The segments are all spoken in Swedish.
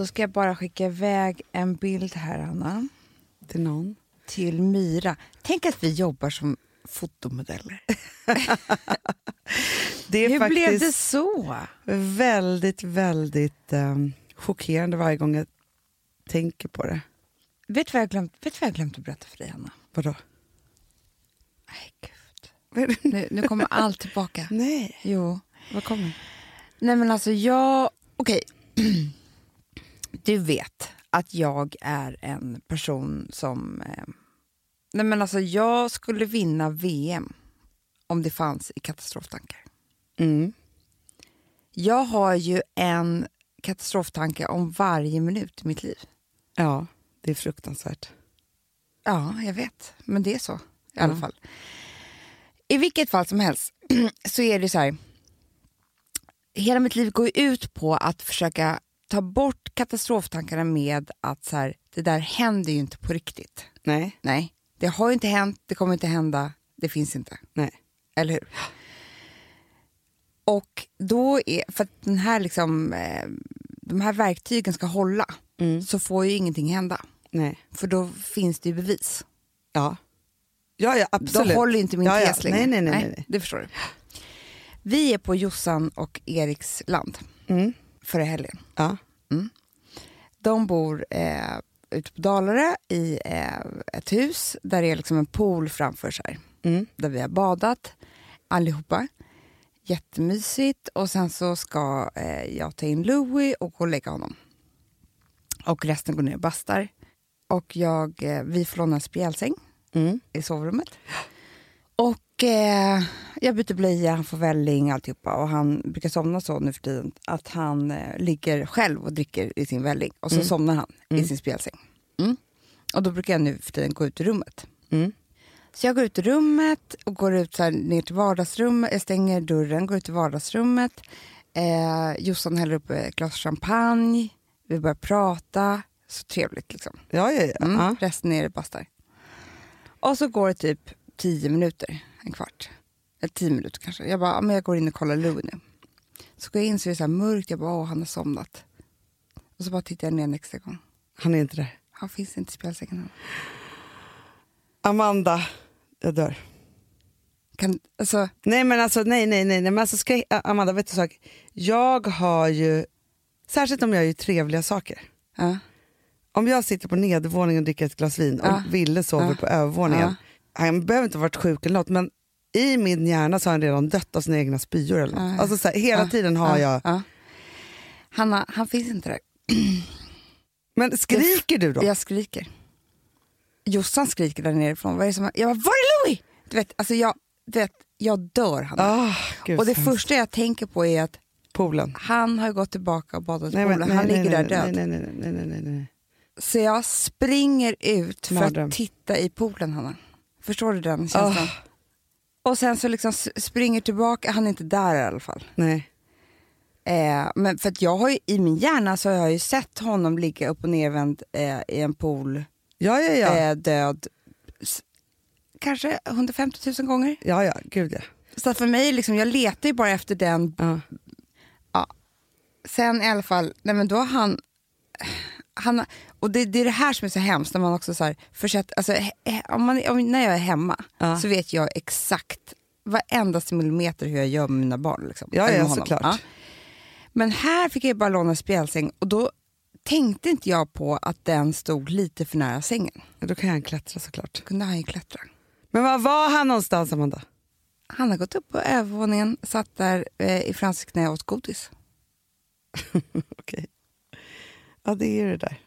Då ska jag bara skicka iväg en bild här, Anna. Till någon? Till Myra. Tänk att vi jobbar som fotomodeller. det är Hur blev det så? väldigt, väldigt um, chockerande varje gång jag tänker på det. Vet du vad jag glömt, vet vad jag glömt att berätta för dig, Anna? Vadå? Nej, gud. Nu, nu kommer allt tillbaka. Nej, Jo. vad kommer? Nej, men alltså jag... Okej. Du vet att jag är en person som... Eh, nej, men alltså jag skulle vinna VM om det fanns i katastroftankar. Mm. Jag har ju en katastroftanke om varje minut i mitt liv. Ja, det är fruktansvärt. Ja, jag vet. Men det är så i alla Ja. fall. I vilket fall som helst så är det så här. Hela mitt liv går ut på att försöka ta bort katastroftankarna med att så här, det där händer ju inte på riktigt. Nej, Nej, det har ju inte hänt, det kommer inte hända, det finns inte. nej. Eller hur? Och då är, för att den här liksom, eh, de här verktygen ska hålla Mm. så får ju ingenting hända. nej. För då finns det ju bevis. Ja. Ja, ja, absolut. Då håller inte min ja, ja. tes längre. Nej, nej, nej. nej, nej. Det förstår du. Vi är på Jossan och Eriks land Mm. Förra helgen. Ja. De bor eh, ute på Dalarö i eh, ett hus där det är liksom en pool framför sig. Mm. Där vi har badat allihopa. Jättemysigt. Och sen så ska eh, jag ta in Louie och gå och lägga honom. Och resten går ner och bastar. Och jag, eh, vi får låna en spjälsäng Mm. i sovrummet. Och eh, jag byter blöja, han får välling alltihopa och han brukar somna så nu för tiden att han eh, ligger själv och dricker i sin välling och så Mm. somnar han i Mm. sin spjälsäng. Mm. Och då brukar jag nu för tiden gå ut ur rummet. Mm. Så jag går ut ur rummet och går ut så här ner till vardagsrummet, jag stänger dörren, går ut till vardagsrummet. Eh, Jossan häller upp ett glas champagne, vi börjar prata, så trevligt liksom. Ja, ja, ja. Mm. Resten är det bastar. Och så går det typ tio minuter, en kvart. Eller tio minuter kanske. Jag bara, ja, men jag går in och kollar Louie nu. Så går jag in så är det så mörkt, jag bara, åh han har somnat. Och så bara tittar jag ner en extra gång. Han är inte där. Han finns inte i spjälsängen. Amanda, jag dör. Kan, alltså, Nej men alltså nej nej nej, nej. Men alltså, ska jag, Amanda vet du en sak? Jag har ju, särskilt om jag gör trevliga saker. ja. Om jag sitter på nedervåningen och dricker ett glas vin Ja. och Ville sover Ja. på övervåningen. Han behöver inte ha varit sjuk eller något men i min hjärna så har han redan dött av sina egna spyor eller något. Ja. Alltså, så här, hela Ja. tiden har jag, Ja. Hanna, han finns inte där. men skriker du då? Jag skriker. Jossan skriker där nerifrån. Vad är som, jag bara, var är Louie? Du vet, alltså jag, du vet, jag dör Hanna. Ah, gud, och det första jag tänker på är att Poolen. han har gått tillbaka och badat i poolen. nej, Han nej, ligger nej, där död. Nej, nej, nej, nej, nej, nej. Så jag springer ut för Mardröm. att titta i poolen, Hanna. Förstår du den känslan? Och sen så liksom springer tillbaka, han är inte där i alla fall. nej. Eh, men för att jag har ju, i min hjärna så har jag ju sett honom ligga upp och nervänd eh, i en pool, Ja, ja, ja. eh, död, kanske 150 000 gånger. ja, ja, gud ja. Så för mig, liksom, jag letar ju bara efter den ja. sen i alla fall, nej men då har han, han och det, det är det här som är så hemskt när man också så här, försett, alltså, om man, om, när jag är hemma Ja. så vet jag exakt varenda millimeter hur jag gör med mina barn. Liksom, Ja, ja, såklart. Men här fick jag bara låna spjälsäng och då tänkte inte jag på att den stod lite för nära sängen. Då kan han klättra såklart. Då kunde han ju klättra. Men var var han någonstans Amanda? Han har gått upp på övervåningen, satt där eh, i Frances knä och åt godis. Okej. Ja, det är det där.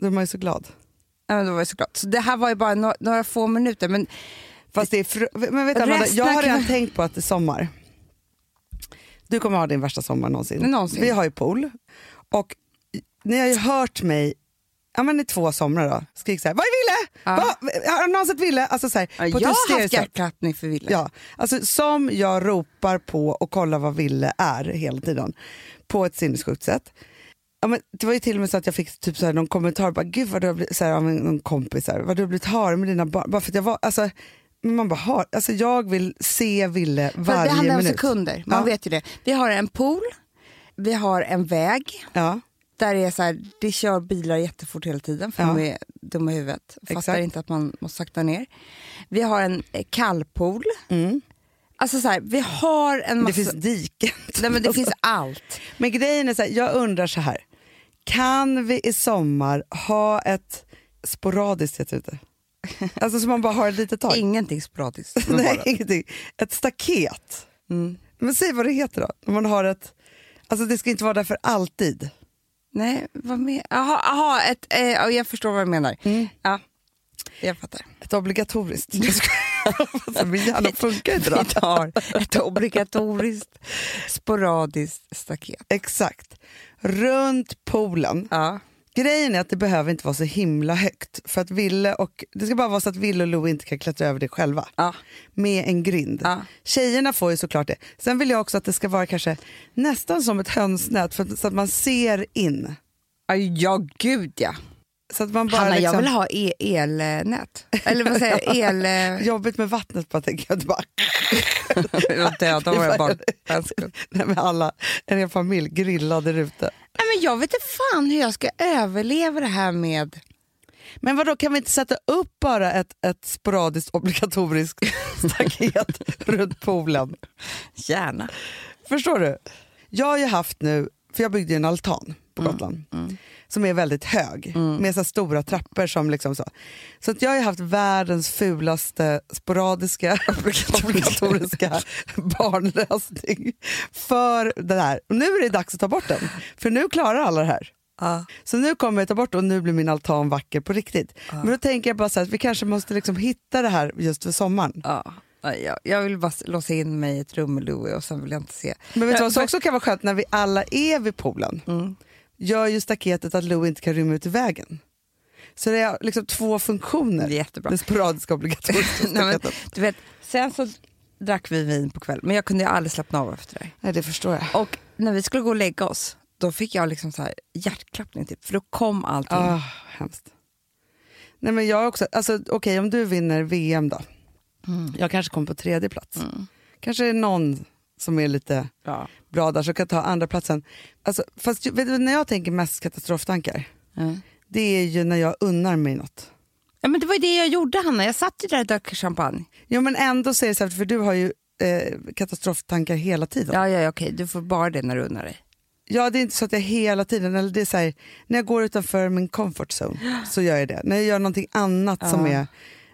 Då är man ju så glad. Ja, då var jag så glad. Så det här var ju bara några, några få minuter men Fast det är men vet du, Amanda, jag har redan tänkt på att det är sommar. Du kommer ha din värsta sommar någonsin. Någonsin. Vi har ju pool. Och ni har ju hört mig ja, men i två somrar då, skrik så här, vad är Ville? Ja. Va? Har någon sett Ville? Alltså, så här, Ja, på jag har haft hjärtklappning för Wille. Ja, alltså som jag ropar på och kollar vad Ville är hela tiden. På ett sinnessjukt sätt. Ja, men det var ju till och med så att jag fick typ så här någon kommentar, bara, gud vad du har blivit, så här, av en- någon kompis, så här, vad du har blivit hare med dina barn. Bara för jag var, alltså, man bara har, alltså jag vill se Ville varje det handlar om minut. sekunder, man Ja. vet ju det. Vi har en pool, vi har en väg, Ja, Där är så här, det kör bilar jättefort hela tiden för Ja. de är dumma i huvudet. Fattar Exakt. inte att man måste sakta ner. Vi har en eh, kallpool. Mm. Alltså så här, vi har en Det massa... finns diken. Nej, men det finns allt. Men grejen är så här, jag undrar så här. Kan vi i sommar ha ett sporadiskt heter det? Alltså så man bara har ett litet tag. Ingenting sporadiskt. Nej, ingenting. Ett staket. Mm. Men säg vad det heter då. Om man har ett, alltså det ska inte vara där för alltid. Nej, vad? Jaha, aha, ett, eh, ja, jag förstår vad du menar. Mm. Ja, jag fattar. Ett obligatoriskt. alltså, min hjärna funkar inte då. Vi tar ett obligatoriskt sporadiskt staket. Exakt. Runt poolen. Ja. Grejen är att det behöver inte vara så himla högt. För att Ville och, det ska bara vara så att Ville och Lo inte kan klättra över det själva. Ja. Med en grind. Ja. Tjejerna får ju såklart det. Sen vill jag också att det ska vara kanske nästan som ett hönsnät för så att man ser in. Ja, gud ja. Så att man bara Hanna, jag liksom, vill ha e elnät. Eller vad säger jag? El... eh, Jobbigt med vattnet bara tänker jag. Bara, Jag dödar våra barn. Nej, men alla, en hel familj grillade ute. Nej, men jag vet inte fan hur jag ska överleva det här med... Men vad då kan vi inte sätta upp bara ett, ett sporadiskt obligatoriskt staket runt poolen? Gärna. Förstår du? Jag har ju haft nu, för jag byggde en altan på Gotland som är väldigt hög med så stora trappor som liksom så. Så att jag har haft världens fulaste sporadiska obligatoriska barnlösning för det här. Och nu är det dags att ta bort den, för nu klarar alla det här. Ja. Så nu kommer jag ta bort och nu blir min altan vacker på riktigt. Men då tänker jag bara så här, att vi kanske måste liksom hitta det här just för sommaren. Ja. Jag, jag vill bara låsa in mig i ett rum med Louie och sen vill jag inte se. Men vet du vad som också kan vara skönt när vi alla är vid poolen? Mm. Gör ju staketet att Lou inte kan rymma ut i vägen. Så det är liksom två funktioner. Det är jättebra. Det sporadiska obligatoriska Nej, men, staketet. du vet, sen så drack vi vin på kvällen, men jag kunde ju aldrig slappna av efter det. Nej, det förstår jag. Och när vi skulle gå och lägga oss, då fick jag liksom så här hjärtklappning, typ, för då kom allting. Ah, hemskt. Nej, men jag också, alltså, okej om du vinner VM då. Mm. Jag kanske kommer på tredje plats. Kanske är någon som är lite Ja. bra där som kan ta andra platsen. Alltså, fast vet du, när jag tänker mest katastroftankar, Mm. det är ju när jag unnar mig något. Ja, men det var ju det jag gjorde, Hanna. Jag satt ju där och drack champagne. Jo men ändå det så här, för du har ju eh, katastroftankar hela tiden. Ja, ja, ja, okej. Du får bara det när du unnar dig. Ja, det är inte så att jag hela tiden, eller det är så här, när jag går utanför min comfort zone så gör jag det. När jag gör någonting annat som Ja. är,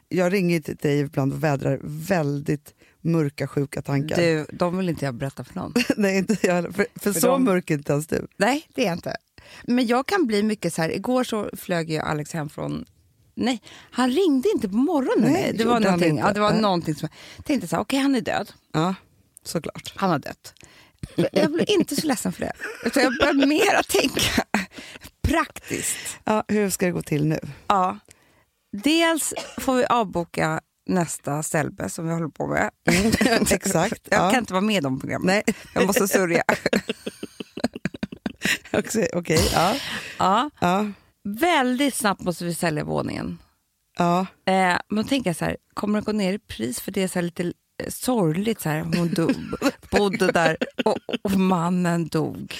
jag ringer till dig ibland och vädrar väldigt mörka sjuka tankar. Du, de vill inte jag berätta för någon. Nej, inte jag heller, för, för, För så de- mörk är inte ens du. Nej, det är jag inte. Men jag kan bli mycket så här, igår så flög ju Alex hem från Nej, han ringde inte på morgonen. Nej, det, var någonting, ja, det var Nej. någonting som jag tänkte så här, okej han är död. Ja, såklart. Han har dött. Jag blev inte så ledsen för det. Utan jag började mera tänka praktiskt. Ja, hur ska det gå till nu? Ja. Dels får vi avboka nästa Ställbe som vi håller på med. Exakt. Jag ja. kan inte vara med i de programmen. Nej, Jag måste sörja. Okej, okej, ja. Ja. Ja, Väldigt snabbt måste vi sälja våningen. ja. Eh, men tänker så här, kommer det gå ner i pris för det är så lite eh, sorgligt så här, hon dog, bodde där och, och mannen dog.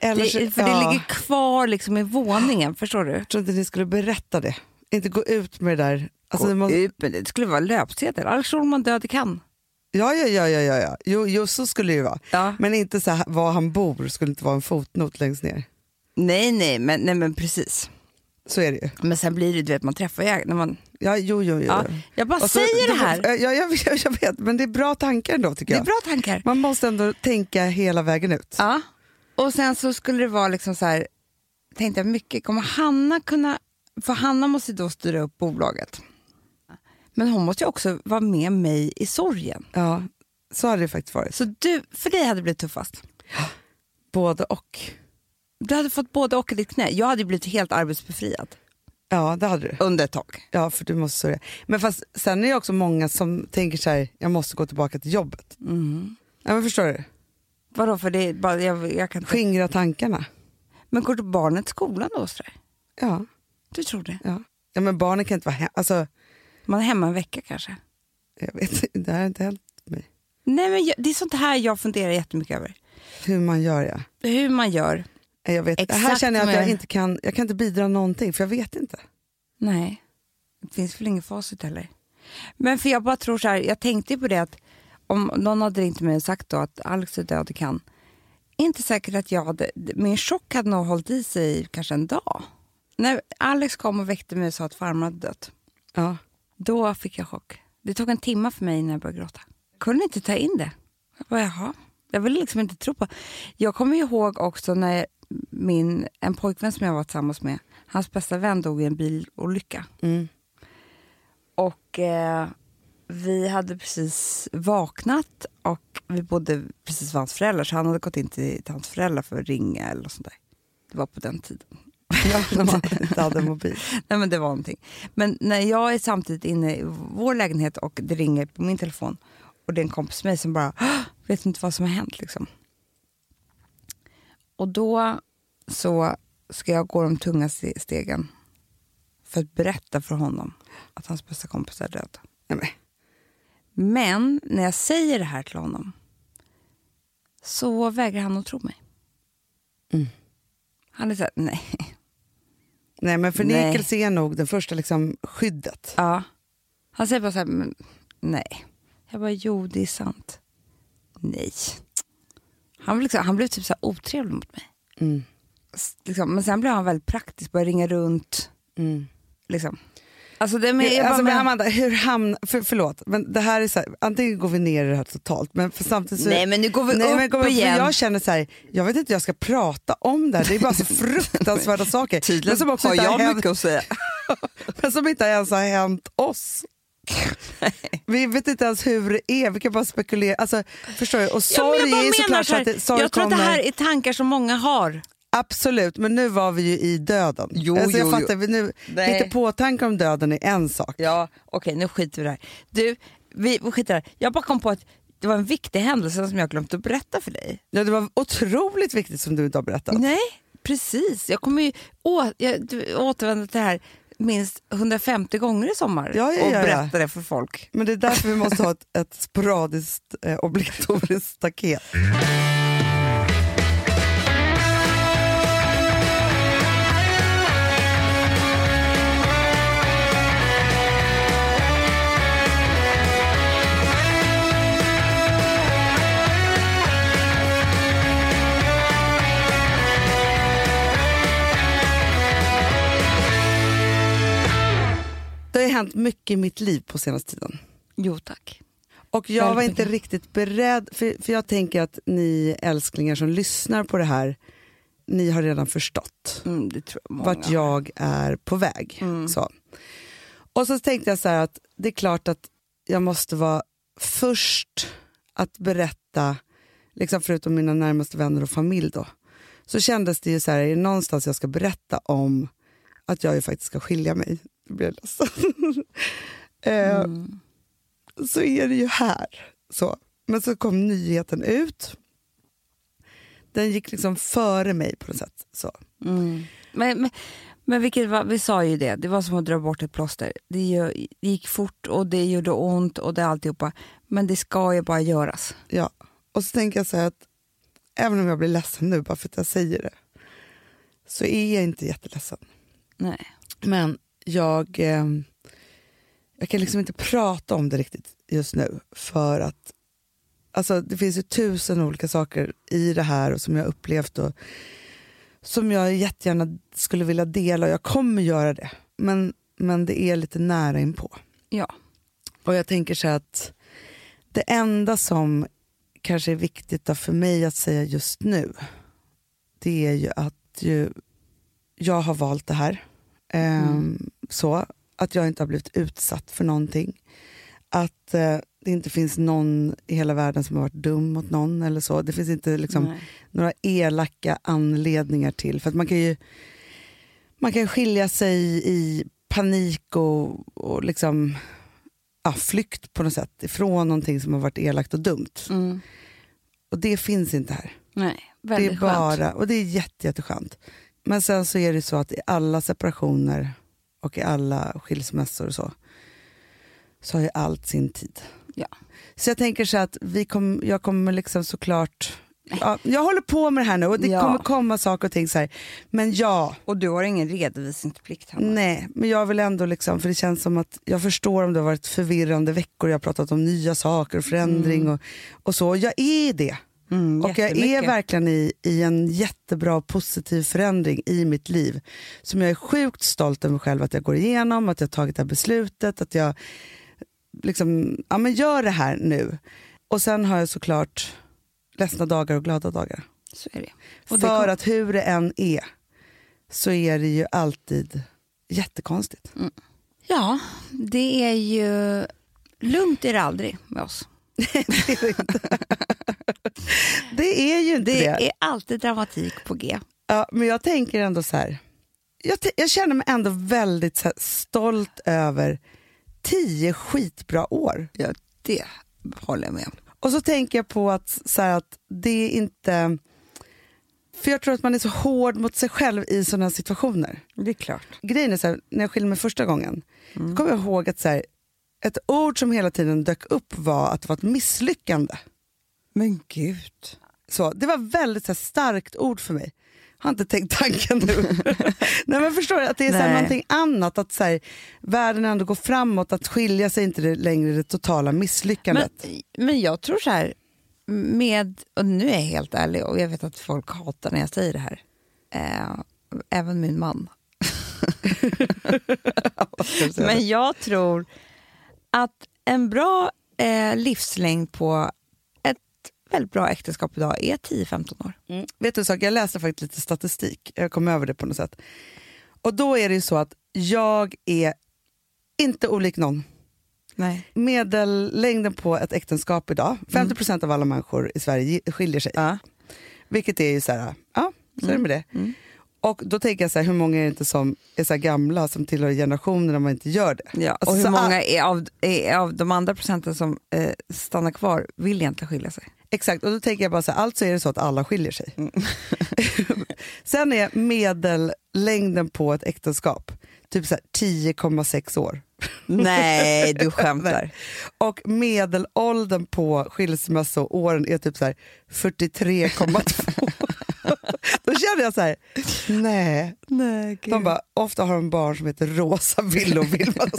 Eller Det, så- för det ja. ligger kvar liksom i våningen, förstår du? Jag tror inte ni skulle berätta det. Inte gå ut med det där. Alltså, det måste, det. skulle vara löpsedel. Alex Schulman död i Cannes. ja, ja, ja, ja, ja. Jo, jo, så skulle det ju vara. Ja. Men inte så här, var han bor skulle inte vara en fotnot längst ner. Nej, nej men, nej, men precis. Så är det ju. Men sen blir det, du vet, man träffar ju när man... Ja, jo, jo, jo. Ja, jag bara så- säger det här. Ja, jag, jag, jag vet, men det är bra tankar ändå tycker Det är jag. bra tankar. Man måste ändå tänka hela vägen ut. Ja. Och sen så skulle det vara liksom så här, tänkte jag mycket, kommer Hanna kunna, för Hanna måste då styra upp bolaget. Men hon måste ju också vara med mig i sorgen. Ja, så hade det faktiskt varit. Så du, för dig hade det blivit tuffast. Både och. Du hade fått både och i ditt knä. Jag hade blivit helt arbetsbefriad Ja, det hade du. under ett tag. Ja, för du måste sörja. Men fast sen är det också många som tänker så här, jag måste gå tillbaka till jobbet. Mm. Ja, men förstår du? Vadå, för det är bara, jag, jag kan inte... Skingra tankarna. Men går du barnet till skolan då? Så där? Ja, Du tror det? ja. ja men barnen kan inte vara hemma. Alltså, Man är hemma en vecka kanske? jag vet det här har inte hänt mig. Nej, men jag, det är sånt här jag funderar jättemycket över. Hur man gör ja. Hur man gör. Jag, vet, här Exakt känner jag att jag inte kan, jag kan inte bidra någonting för jag vet inte. Nej, det finns väl ingen facit heller. Men för jag bara tror så här, jag tänkte på det att om någon hade ringt mig och sagt då att Alex är död i Cannes, inte säkert att jag hade, min chock hade nog hållit i sig kanske en dag. När Alex kom och väckte mig och sa att farmor hade dött, Ja. Då fick jag chock. Det tog en timme för mig innan jag började gråta. Kunde inte ta in det. Jag bara, jaha. Jag ville liksom inte tro på. Jag kommer ihåg också när min, en pojkvän som jag var tillsammans med, hans bästa vän dog i en bilolycka. Mm. Och eh, vi hade precis vaknat och vi bodde precis vid hans föräldrar så han hade gått in till, till hans föräldrar för att ringa eller sånt där. Det var på den tiden. Ja, när man inte hade mobil. Nej men det var någonting. Men när jag är samtidigt inne i vår lägenhet och det ringer på min telefon och det är en kompis med mig som bara "Åh, vet inte vad som har hänt liksom. Och då så ska jag gå de tunga ste- stegen för att berätta för honom att hans bästa kompis är död. Nej, men. Men när jag säger det här till honom så vägrar han att tro mig. Mm. Han är såhär, nej. Nej men förnekelse är nog det första liksom, skyddet. Ja. Han säger bara så här, men, nej. Jag bara, jo det är sant. Nej. Han liksom, han blev typ så otrevlig mot mig. Mm. Liksom, men sen blev han väldigt praktisk, började ringa runt. Mm. Liksom. Alltså, det, men, bara, alltså, men Amanda, hur hamn, för, förlåt, men det här är så här, antingen går vi ner i det här totalt, men för samtidigt så... nej men nu går vi Nej, upp men för igen. jag känner så här, jag vet inte hur jag ska prata om det här. Det är bara så fruktansvärda saker. Tydligen men som också har jag hänt, mycket att säga. men som inte ens har hänt oss. Vi vet inte ens hur det är, vi kan bara spekulera. Alltså, förstår du? Och Ja, sorg bara är såklart så att det, sorg jag tror att kommer. det här är tankar som många har. Absolut, men nu var vi ju i döden. Jo, alltså, jag jo, fattar, vi nu, Nej. Lite påtankar om döden är en sak. Ja, okej nu skiter vi i det här. Du, vi, vi skiter här. Jag bara kom på att det var en viktig händelse som jag glömt att berätta för dig. Ja, det var otroligt viktigt som du inte har berättat. Nej, precis. Jag kommer ju å, jag, du, återvända till det här minst 150 gånger i sommar Ja, ja, och ja, ja. berätta det för folk. Men det är därför vi måste ha ett, ett sporadiskt eh, obligatoriskt staket. Hänt mycket i mitt liv på senaste tiden. Jo tack. Och jag var inte riktigt beredd, för, för jag tänker att ni älsklingar som lyssnar på det här, ni har redan förstått Mm, jag vart jag är på väg. Mm. Så. Och så tänkte jag så här att det är klart att jag måste vara först att berätta, liksom förutom mina närmaste vänner och familj då, så kändes det ju så här, är det någonstans jag ska berätta om att jag ju faktiskt ska skilja mig, blir jag ledsen. Eh, Mm. så är det ju här. Så. Men så kom nyheten ut. Den gick liksom före mig på något sätt. Så. Mm. Men, men, men vilket var, vi sa ju det, det var som att dra bort ett plåster. Det, gick fort och det gjorde ont och det alltihopa. Men det ska ju bara göras. Ja. Och så tänker jag så här att även om jag blir ledsen nu bara för att jag säger det så är jag inte jätteledsen. Nej. Men jag, eh, jag kan liksom inte prata om det riktigt just nu för att alltså, det finns ju tusen olika saker i det här och som jag upplevt och som jag jättegärna skulle vilja dela och jag kommer göra det. Men, men det är lite nära inpå. Ja. Och jag tänker så att det enda som kanske är viktigt för mig att säga just nu det är ju att ju, jag har valt det här. Ehm, så Att jag inte har blivit utsatt för någonting. Att eh, det inte finns någon i hela världen som har varit dum mot någon eller så. Det finns inte liksom, några elaka anledningar till. För att man kan ju man kan skilja sig i panik och, och liksom, ja, flykt på något sätt ifrån någonting som har varit elakt och dumt. Mm. Och det finns inte här. Nej. Det är skönt. bara, och det är jätte, jätteskönt. Men sen så är det så att i alla separationer och i alla skilsmässor och så, så har ju allt sin tid. Ja. Så jag tänker så att vi kom, jag kommer liksom såklart, ja, jag håller på med det här nu och det Ja. kommer komma saker och ting så här. Men ja, Och du har ingen redovisningsplikt, Hanna. nej, men jag vill ändå liksom, för det känns som att jag förstår om det har varit förvirrande veckor, jag har pratat om nya saker och förändring och, och så. Jag är det. Mm, Och jag är verkligen i, i en jättebra positiv förändring i mitt liv. Som jag är sjukt stolt över mig själv att jag går igenom, att jag har tagit det här beslutet, att jag liksom, ja, men gör det här nu. Och sen har jag såklart ledsna dagar och glada dagar. Så är det. För Och det kom- att hur det än är så är det ju alltid jättekonstigt. Ja, det är ju... Lugnt är det aldrig med oss. Det är ju inte Det det. är alltid dramatik på G. Ja, men jag tänker ändå så här. Jag, jag känner mig ändå väldigt så här, stolt över tio skitbra år. Ja, det håller jag med om. Och så tänker jag på att, så här, att det är inte... För jag tror att man är så hård mot sig själv i sådana situationer. Det är klart. Grejen är så här, när jag skilde mig första gången, då kommer jag ihåg att så här, ett ord som hela tiden dök upp var att det var ett misslyckande. Men gud. Så, det var väldigt så här, starkt ord för mig. Jag har inte tänkt tanken nu. Nej, men förstår du? Att det är så här, någonting annat. Att så här, världen ändå går framåt. Att skilja sig inte längre det totala misslyckandet. Men, men jag tror så här, med, och nu är jag helt ärlig och jag vet att folk hatar när jag säger det här. Eh, även min man. Men jag tror att en bra eh, livslängd på ett väldigt bra äktenskap idag är 10-15 år. Mm. Vet du en sak? Jag läste faktiskt lite statistik. Jag kom över det på något sätt. Och då är det ju så att jag är inte olik någon. Nej. Medellängden på ett äktenskap idag, 50% av alla människor i Sverige skiljer sig. Ja. Vilket är ju så här, ja, så är det med det. Mm. Och då tänker jag så här, hur många är det inte som är så gamla som tillhör generationen när man inte gör det? Ja, Alltså, och hur många är av, är av de andra procenten som eh, stannar kvar vill egentligen skilja sig? Exakt, och då tänker jag bara så här, alltså är det så att alla skiljer sig. Mm. Sen är medellängden på ett äktenskap typ så här 10,6 år. Nej, du skämtar. Och medelåldern på skilsmässoåren är typ så här 43,2. Då känner jag så här, nej. Nej, De bara, ofta har de barn som heter Rosa, Ville och Vilma.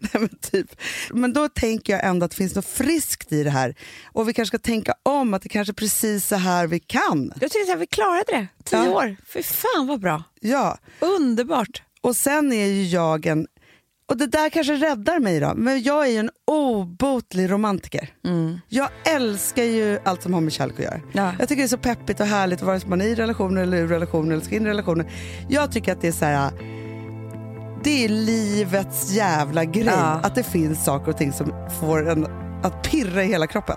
Nej, men, typ. men då tänker jag ändå att det finns något friskt i det här. Och vi kanske ska tänka om att det kanske är precis så här vi kan. Jag tycker att vi klarade det. Tio Ja. år. Fy fan vad bra. Ja, Underbart. och sen är ju jag en, och det där kanske räddar mig då, men jag är ju en obotlig romantiker. Jag älskar ju allt som har med kärlek att göra. Ja. Jag tycker det är så peppigt och härligt vare sig man är i relationer eller ur relationer eller ska in i relationer. Jag tycker att det är så här. Det är livets jävla grej. Ja. Att det finns saker och ting som får en att pirra i hela kroppen.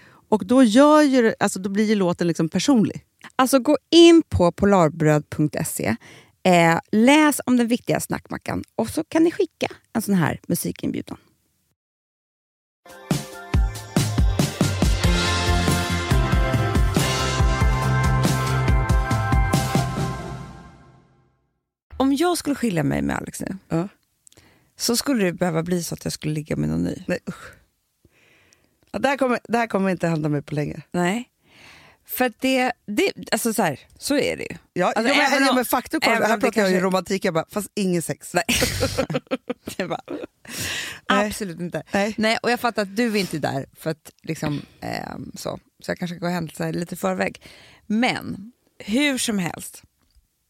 Och då, gör ju, alltså, då blir ju låten liksom personlig. Alltså gå in på polarbröd.se, eh, läs om den viktiga snackmackan och så kan ni skicka en sån här musikinbjudan. Om jag skulle skilja mig med Alex nu Ja. så skulle det behöva bli så att jag skulle ligga med någon ny. Nej, usch. Det, här kommer, det här kommer inte hända mig på länge. Nej. För att det, det alltså så här, så är det ju. Ja, Alltså, jo, men, även om- men faktum även här pratar jag ju kanske- romantik, jag bara, fast inget sex. Nej. Var, Nej. absolut inte. Nej. Nej, och jag fattar att du är inte där för att liksom, ehm, så. Så jag kanske går händelserna lite i förväg. Men hur som helst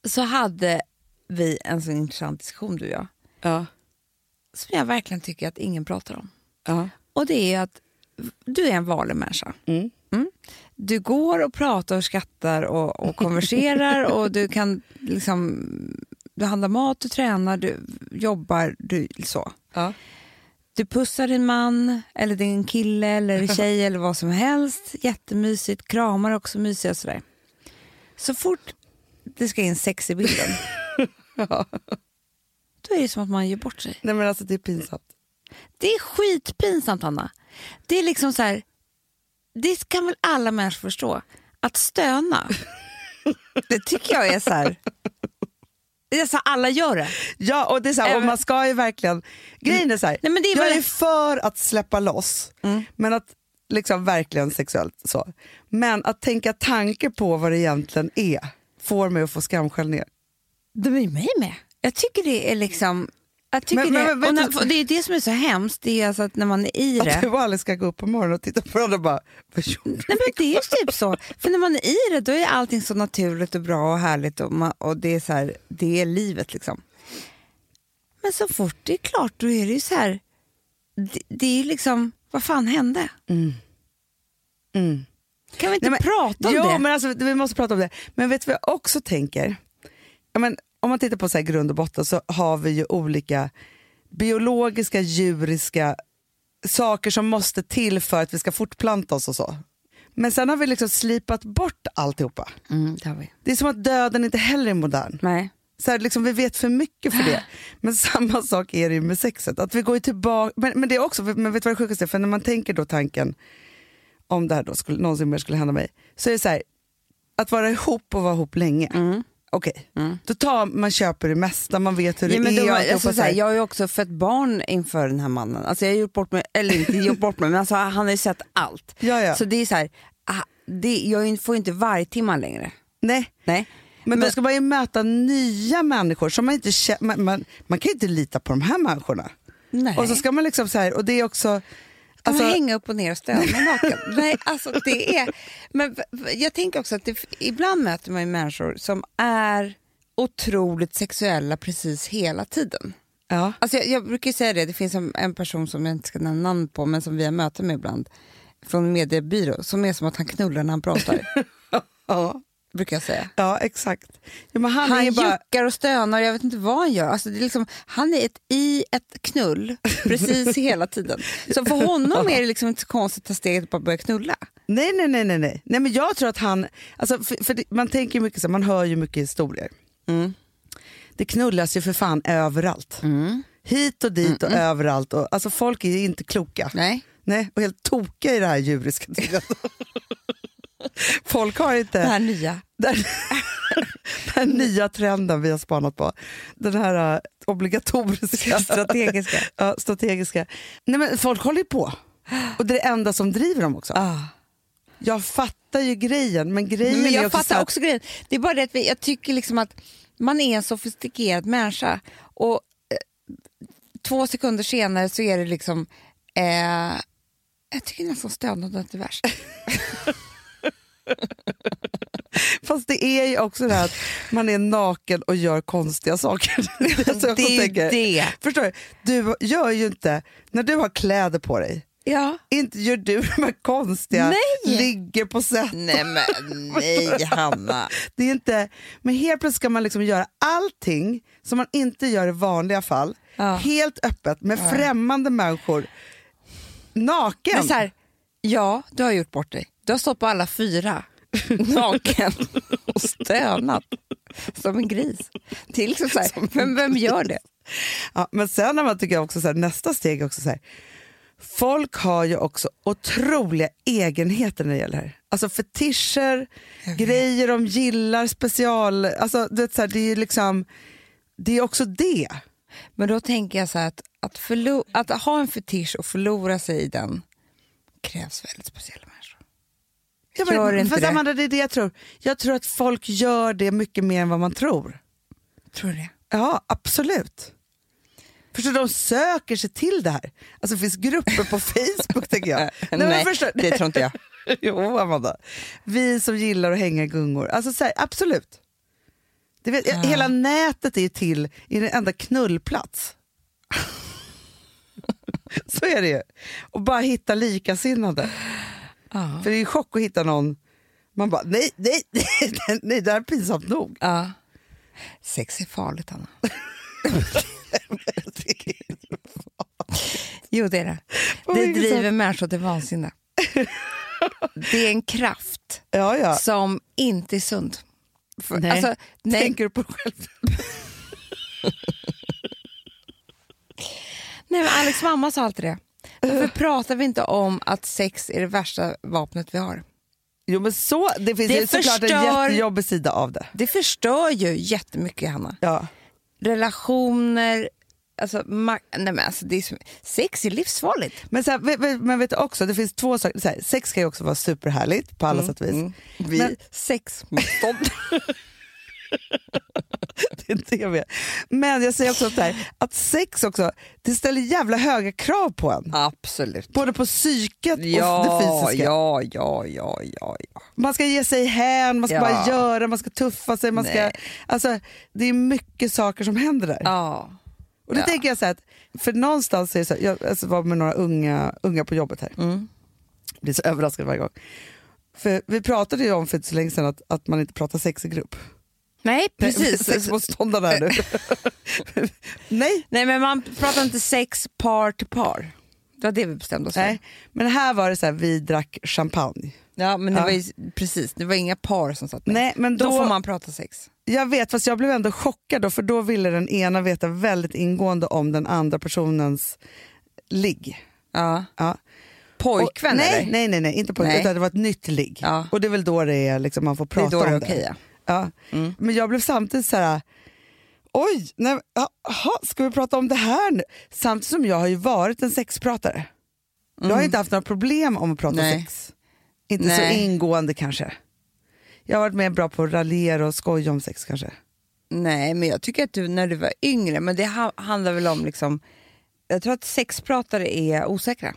så hade vi en så intressant diskussion du och jag. Ja. Som jag verkligen tycker att ingen pratar om. Ja. Och det är att du är en vanlig människa. Mm. Du går och pratar och skrattar och, och konverserar och du kan liksom, du handlar mat, du tränar, du jobbar, du så. Ja. Du pussar din man, eller din kille eller tjej eller vad som helst. Jättemysigt, kramar också mysiga sådär. Så fort det ska in sex i bilden, då är det som att man ger bort sig. Nej men alltså det är pinsamt. Det är skitpinsamt Hanna. Det är liksom så här, det kan väl alla människor förstå. Att stöna, det tycker jag är så här, det är så här alla gör det. Ja, och det är så här, och man ska ju verkligen... Grejen är så här, Nej, men det är jag väl- är för att släppa loss, Mm. men att liksom verkligen sexuellt så. Men att tänka tanke på vad det egentligen är får mig att få skamskällningar. De är mig med. Jag tycker det är liksom... Jag tycker Men- det, men när, du- det är det som är så hemskt, det är alltså att när man är i Att det... du och Alice ska gå upp på morgonen och titta på varandra och bara, vad gjorde Nej, men det är typ så. För när man är i det, då är allting så naturligt och bra och härligt och, man, och det, är så här, det är livet liksom. Men så fort det är klart, då är det ju så här... Det, det är liksom, vad fan hände? Mm. Mm. Kan vi inte Nej, men- prata om jo, det? men alltså, vi måste prata om det. Men vet du vad jag också tänker? Ja, men, om man tittar på så grund och botten så har vi ju olika biologiska, djuriska saker som måste till för att vi ska fortplanta oss och så. Men sen har vi liksom slipat bort alltihopa. Mm, det har vi. Det är som att döden inte heller är modern. Nej. Så här, liksom, vi vet för mycket för det. Men samma sak är det ju med sexet. Att vi går tillbaka, men, men det är också, men vet du vad det sjukaste är? För när man tänker då tanken om det här då skulle, någonsin mer skulle hända mig, så är det så här, att vara ihop och vara ihop länge. Mm. Okej, Mm. då tar man köper det mesta, man vet hur det Ja, men är. då, alltså, så så här. här, jag har ju också fött barn inför den här mannen. Alltså, jag har gjort bort mig, eller inte gjort bort mig, men alltså, han har ju sett allt. ja, ja. Så det är så här, ah, det, jag får ju inte vargtimman längre. Nej, Nej. men, då Men- ska man ju möta nya människor som man inte man, man, man kan ju inte lita på de här människorna. Nej. Och så ska man liksom så här, och det är också... Alltså, man hänga upp och ner och stöna naken? Nej, alltså det är... Men jag tänker också att det, ibland möter man människor som är otroligt sexuella precis hela tiden. ja. Alltså jag, jag brukar säga det, det finns en, en person som jag inte ska nämna namn på, men som vi har möten med ibland, från en mediebyrå, som är som att han knullar när han pratar, Ja, brukar jag säga. ja, exakt. Ja, men han, Han bara... juckar och stönar, jag vet inte vad han gör. Alltså det är liksom, han är ett, i ett knull precis hela tiden. Så för honom är det liksom inte så konstigt att ta steget och bara börja knulla. Nej, nej, nej, nej, nej. nej men jag tror att han, alltså, för, för det, man tänker mycket så, man hör ju mycket historier. Mm. Det knullas ju för fan överallt. Hit och dit och överallt. Och, alltså folk är inte kloka. Nej. Nej, och helt tokiga i det här djuriska. folk har inte Det här nya. den, den nya trenden vi har spanat på. Den här uh, obligatoriska, Strategiska. ja, strategiska. Nej, men folk håller ju på. Och det är det enda som driver dem också. Ah. Jag fattar ju grejen, men grejen Men är jag också så fattar att- också grejen. Det är bara det att jag tycker liksom att man är en sofistikerad människa och eh, två sekunder senare så är det liksom... Eh, jag tycker nästan stönandet är värst. Fast det är ju också det här att man är naken och gör konstiga saker. det är, Det är det. Förstår du? Du gör ju inte, när du har kläder på dig, Ja. inte gör du de här konstiga, Nej. ligger på sätt. Nej men nej Hanna. Det är inte, men helt plötsligt ska man liksom göra allting som man inte gör i vanliga fall, Ja. helt öppet med främmande människor, naken. Men så här, ja, du har gjort bort dig. Du har stått på alla fyra naken och stönat som en gris. Det är liksom så här, men vem gör det? Ja, men sen när man tycker jag också så här, nästa steg är också så här, folk har ju också otroliga egenheter när det gäller det här. Alltså fetischer, grejer de gillar, special, alltså du vet, så här, det är liksom, det är också det. Men då tänker jag så här att, att, att ha en fetisch och förlora sig i den krävs väldigt speciella människor. Ja, men, Gör inte det. Amanda, det är det jag tror. Jag tror att folk gör det mycket mer än vad man tror. Tror du det? Ja, absolut. Förstår de söker sig till det här. Alltså det finns grupper på Facebook tänker jag. Nej, Nej, förstår- det tror inte jag. jo, Amanda. Vi som gillar att hänga i gungor. Alltså, så här, absolut. Det vet, Hela nätet är ju till i en enda knullplats. så är det ju. Och bara hitta likasinnade. För det är ju chock att hitta någon, man bara nej, nej, nej, nej det här är pinsamt nog. ja. Sex är farligt, Anna. Jo, det är det. Det driver människor till vansinne. Det är en kraft Ja, ja. som inte är sund. För, Nej. Alltså, nej, Tänker du på dig själv? nej, men Alex mamma sa alltid det. Varför pratar vi inte om att sex är det värsta vapnet vi har? Jo men så, det finns Det ju såklart en förstör- jättejobbig sida av det. Det förstör ju jättemycket, Hanna. Ja. Relationer, alltså, nej, men alltså det är sex är livsfarligt. Men, så här, men vet du också, det finns två saker. Här, sex kan ju också vara superhärligt på alla sätt och vis. Mm. Vi Men- sexmotstånd. Det är det jag vet. Men jag säger också att, det här, att sex också, det ställer jävla höga krav på en. Absolut. Både på psyket och det Ja, fysiska. ja, ja, ja, ja, ja. Man ska ge sig hän, man ska Ja. bara göra, man ska tuffa sig. Man ska, alltså, det är mycket saker som händer där. ja. Och då Ja. tänker jag så här att, för någonstans är det så här, jag alltså, var med några unga, unga på jobbet här, Mm. blir så överraskad varje gång. För vi pratade ju om för inte så länge sedan att, att man inte pratar sex i grupp. Nej, precis. Sexmotståndarna här nu. Nej, Nej, men man pratar inte sex par till par. Det var det vi bestämde oss för. nej, men här var det så här, vi drack champagne. Ja, men det Ja. var ju, precis, det var inga par som satt med. Nej, men då, då, får man prata sex. Jag vet, fast jag blev ändå chockad då, för då ville den ena veta väldigt ingående om den andra personens ligg. Ja. Ja. Pojkvän och, nej, eller? nej, nej, nej, inte pojkvän, utan det var ett nytt ligg. Ja. Och det är väl då det är, liksom, man får Det är prata då det är om okej. det. ja. Ja. Mm. Men jag blev samtidigt så här, oj, nej, aha, ska vi prata om det här nu? Samtidigt som jag har ju varit en sexpratare. Jag har inte haft några problem om att prata Mm. Nej. sex. Inte så Nej. ingående kanske. Jag har varit mer bra på att raljera och skoja om sex kanske. Nej, men jag tycker att du när du var yngre, men det ha, handlar väl om liksom, jag tror att sexpratare är osäkra.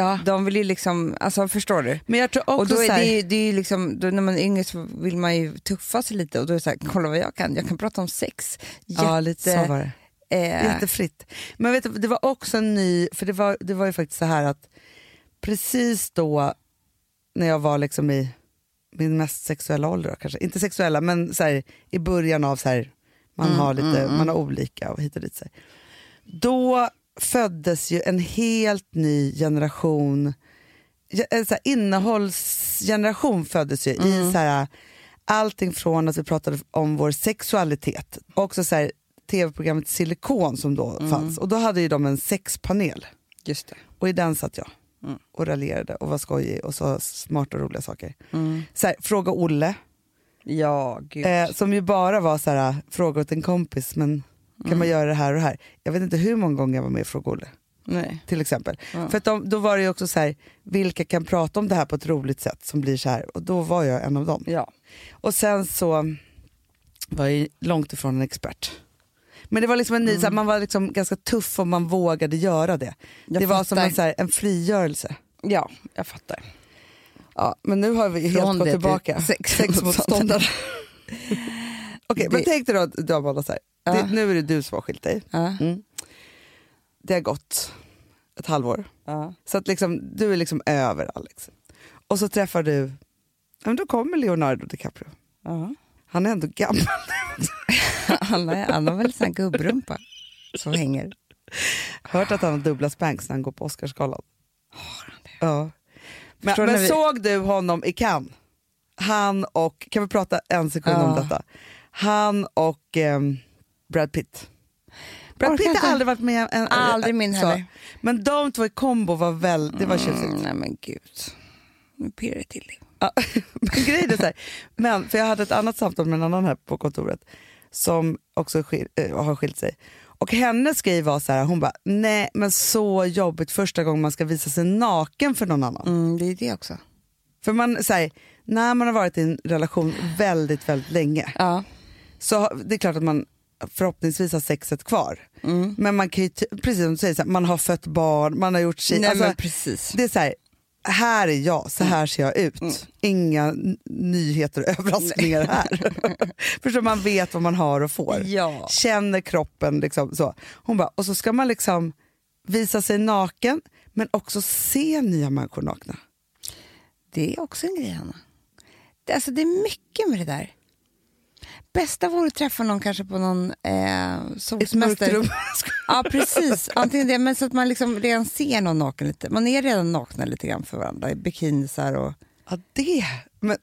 Ja. De vill ju liksom, alltså förstår du? Men jag tror också Och då så är här, det, ju- det är ju liksom, då när man är yngre så vill man ju tuffa sig lite och då är det så här, kolla vad jag kan, jag kan prata om sex. ja, lite så var det. eh, Jättefritt. Men vet du, det var också en ny, för det var, det var ju faktiskt så här att precis då när jag var liksom i min mest sexuella ålder, då, kanske inte sexuella men så här, i början av så här, man, Mm, har lite, mm, mm. man har olika och hit och dit. Så här. Då föddes ju en helt ny generation, en så här, innehållsgeneration föddes ju Mm. i så här, allting från att vi pratade om vår sexualitet, också så här, tv-programmet Silikon som då Mm. fanns och då hade ju de en sexpanel Just det. och i den satt jag Mm. och raljerade och var skojig och sa smarta och roliga saker. Mm. Så här, fråga Olle, Ja, eh, som ju bara var så här, fråga åt en kompis men kan Mm. man göra det här och här? Jag vet inte hur många gånger jag var med i Fråga Nej. till exempel. Ja. För de, då var det ju också så här, vilka kan prata om det här på ett roligt sätt som blir så här och då var jag en av dem. Ja. Och sen så var jag långt ifrån en expert. Men det var liksom en ny, så Mm. här, man var liksom ganska tuff om man vågade göra det. Jag det var som fattar. en, så här, en frigörelse. ja, jag fattar. Ja, men nu har vi Från helt gått det till tillbaka. sex- Sexmotståndare. Okej, men Det- tänk dig då, du Amanda, så här. Ja. Det, nu är det du som har skilt dig. Ja. Mm. Det har gått ett halvår. Ja. Så att liksom, du är liksom över Alex. Och så träffar du, ja, men då kommer Leonardo DiCaprio. Ja. Han är ändå gammal. Han, är, han har väl här gubbrumpa som hänger. Hört att han har dubbla spanks när han går på Oscarsgalan. Ja. Men, Förstår du när men vi- såg du honom i Cannes? Han och, kan vi prata en sekund om Ja. detta? Han och ehm, Brad Pitt. Brad Pitt har aldrig varit med en, Aldrig min heller. Men de två i kombo var väl, det var tjusigt. Mm, nej men gud. Nu pirrar det till. Ja, men grejen är så här, men för jag hade ett annat samtal med en annan här på kontoret som också skil, äh, har skilt sig. Och hennes grej var så här, hon bara, nej men så jobbigt första gången man ska visa sig naken för någon annan. Mm, det är det också. För man säger, när man har varit i en relation väldigt, väldigt länge Ja. Så det är klart att man förhoppningsvis har sexet kvar. Mm. Men man kan ju, precis som du säger, här, man har fött barn, man har gjort Nej alltså, precis. det är så här, här är jag, så här ser jag ut. Mm. Inga nyheter och överraskningar här. Förstår man vet vad man har och får. Ja. Känner kroppen liksom så. Hon bara, och så ska man liksom visa sig naken men också se nya människor nakna. Det är också en grej, Hanna. Det, alltså, det är mycket med det där. Bästa vore att träffa någon kanske på någon eh, solsemester. Ja, precis. Antingen det, men så att man liksom redan ser någon naken lite. Man är redan nakna lite grann för varandra i bikinisar och... ja, det. Men,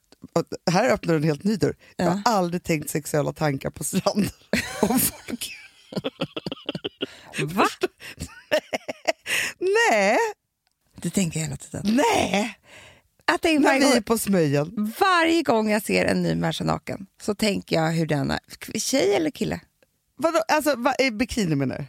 här öppnar du en helt ny dörr. Jag Ja. har aldrig tänkt sexuella tankar på strand. Om folk. Va? Nej, Det tänker jag hela tiden. nej. Jag tänker varje, gång, på Smögen. varje gång jag ser en ny människa naken så tänker jag hur den är. Tjej eller kille? Vadå, alltså, vad är bikini menar du?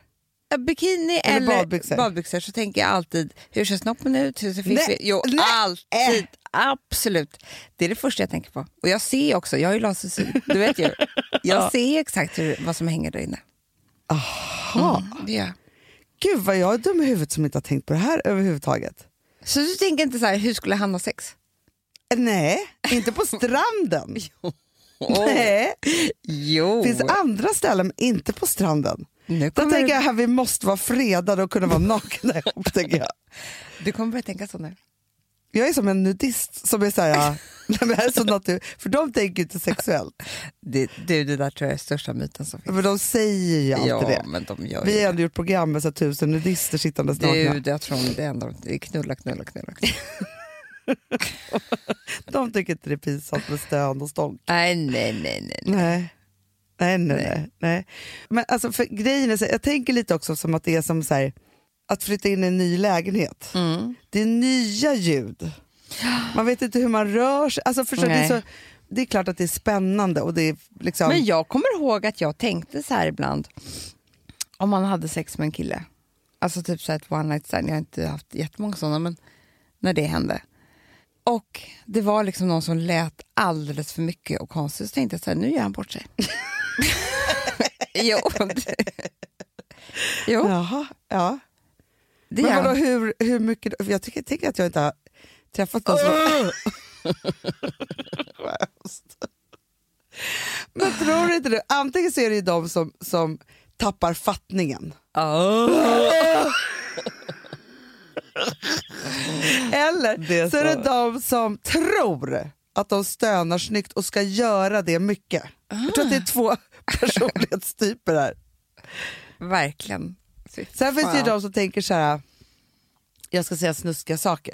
Bikini Eller eller, badbyxor. badbyxor så tänker jag alltid, hur ser snoppen ut? Hur ser Nej, fiffi? Jo, nej, alltid. Absolut. Det är det första jag tänker på. Och jag ser också, jag har ju lasersyn, du vet ju. Jag ser exakt hur, vad som hänger där inne. Aha. Mm, det gör jag. Gud vad jag är dum i huvudet som inte har tänkt på det här överhuvudtaget. Så du tänker inte så här, hur skulle han ha sex? Nej, inte på stranden. Nej, Jo. det finns andra ställen men inte på stranden. Nu Då tänker jag att vi måste vara fredade och kunna vara nakna ihop. tänker jag. du kommer börja tänka så nu. Jag är som en nudist som är så här, nej, men det här är så natur, för de tänker inte sexuellt. Det, du, det där tror jag är största myten som finns. Men de säger ju alltid ja, det. men de gör Vi har ändå gjort program med så tusen nudister sittandes nakna. Jag tror det det är knulla, knulla, knulla. knulla. De tycker inte det är pinsamt med stön och stånk. nej, nej, nej, nej. nej. Nej. Nej, nej, nej. Men alltså för grejen är så jag tänker lite också som att det är som så här, att flytta in i en ny lägenhet. Mm. Det är nya ljud. Man vet inte hur man rör sig. Alltså förstår, du, det, är så, det är klart att det är spännande och det är liksom... Men jag kommer ihåg att jag tänkte så här ibland, om man hade sex med en kille, alltså typ så ett one night stand, jag har inte haft jättemånga sådana, men när det hände. Och det var liksom någon som lät alldeles för mycket och konstigt, så tänkte jag så här, nu gör han bort sig. jo, jo, Jaha, ja. Det Men vadå, hur, hur mycket? För jag tycker, tänker att jag inte har träffat någon som... Men tror du inte det? Antingen så är det ju de som, som tappar fattningen. Eller Det så är det de som tror att de stönar snyggt och ska göra det mycket. Jag tror att det är två personlighetstyper här. Verkligen. Fy Sen finns det ju de som tänker så här. jag ska säga snuskiga saker.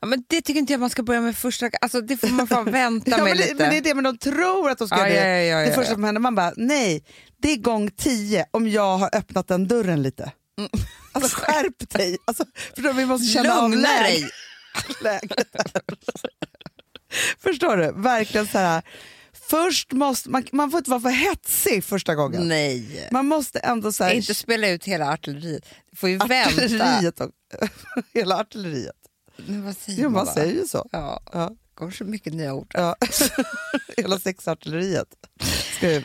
Ja, men det tycker inte jag man ska börja med första, alltså det får man fan vänta Ja, med men, lite. det, men det är det, men de tror att de ska Ja, göra det. ja, ja, det första som händer, man bara nej, det är gång tio om jag har öppnat den dörren lite. Mm. Alltså skärp dig, alltså, förstår du, vi måste känna av Lugna dig. läget. Förstår du? Verkligen så här. Först måste, man, man får inte vara för hetsig första gången. Nej. Man måste ändå så här, Inte spela ut hela artilleriet. Du får ju vänta. artilleriet, och, hela artilleriet. Men vad säger Jo, man då? säger ju så. Ja, Ja. det kommer så mycket nya ord. Ja. Hela sexartilleriet ska ut.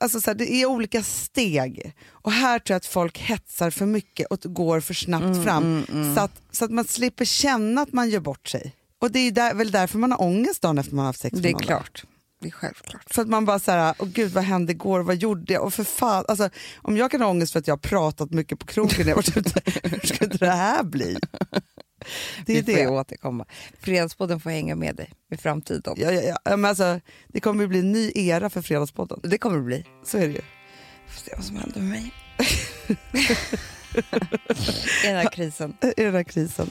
Alltså, så här, det är olika steg. Och här tror jag att folk hetsar för mycket och går för snabbt Mm, fram. Så, att, så att man slipper känna att man gör bort sig. Och det är där, väl därför man har ångest dagen efter man har haft sex Det är klart. Det är självklart. För att man bara såhär, åh gud vad hände igår, vad gjorde jag? Och för fan, alltså, om jag kan ha ångest för att jag har pratat mycket på krogen, jag har varit ute, hur ska inte det här bli? Det är Vi får det. återkomma. Fredagspodden får hänga med dig i framtiden. Ja, ja, ja. Men alltså, det kommer ju bli en ny era för Fredagspodden. Det kommer det bli. Så är det ju. Får se vad som händer med mig. I den här krisen. I den här krisen.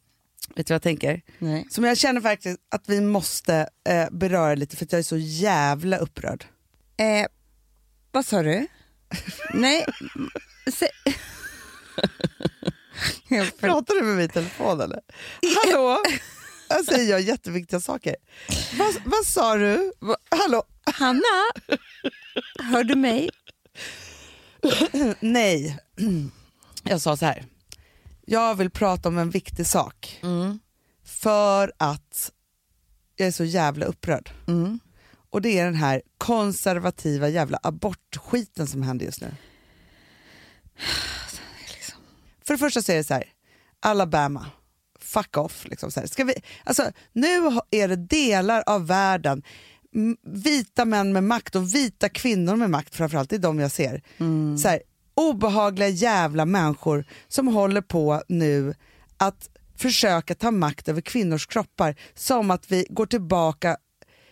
Vet du vad jag tänker? Nej. Som jag känner faktiskt att vi måste eh, beröra lite för att jag är så jävla upprörd. Eh, vad sa du? Nej. Se... Jag för- Pratar du med mig i telefon eller? Hallå? Jag säger jag jätteviktiga saker. Vad, vad sa du? Hallå? Hanna, hör du mig? Nej. Jag sa så här. Jag vill prata om en viktig sak. För att jag är så jävla upprörd. Och det är den här konservativa jävla abortskiten som händer just nu. För det första så är det så här, Alabama, fuck off. Liksom så här. Ska vi, alltså, nu är det delar av världen, vita män med makt och vita kvinnor med makt framförallt, det är de jag ser. Så här, obehagliga jävla människor som håller på nu att försöka ta makt över kvinnors kroppar som att vi går tillbaka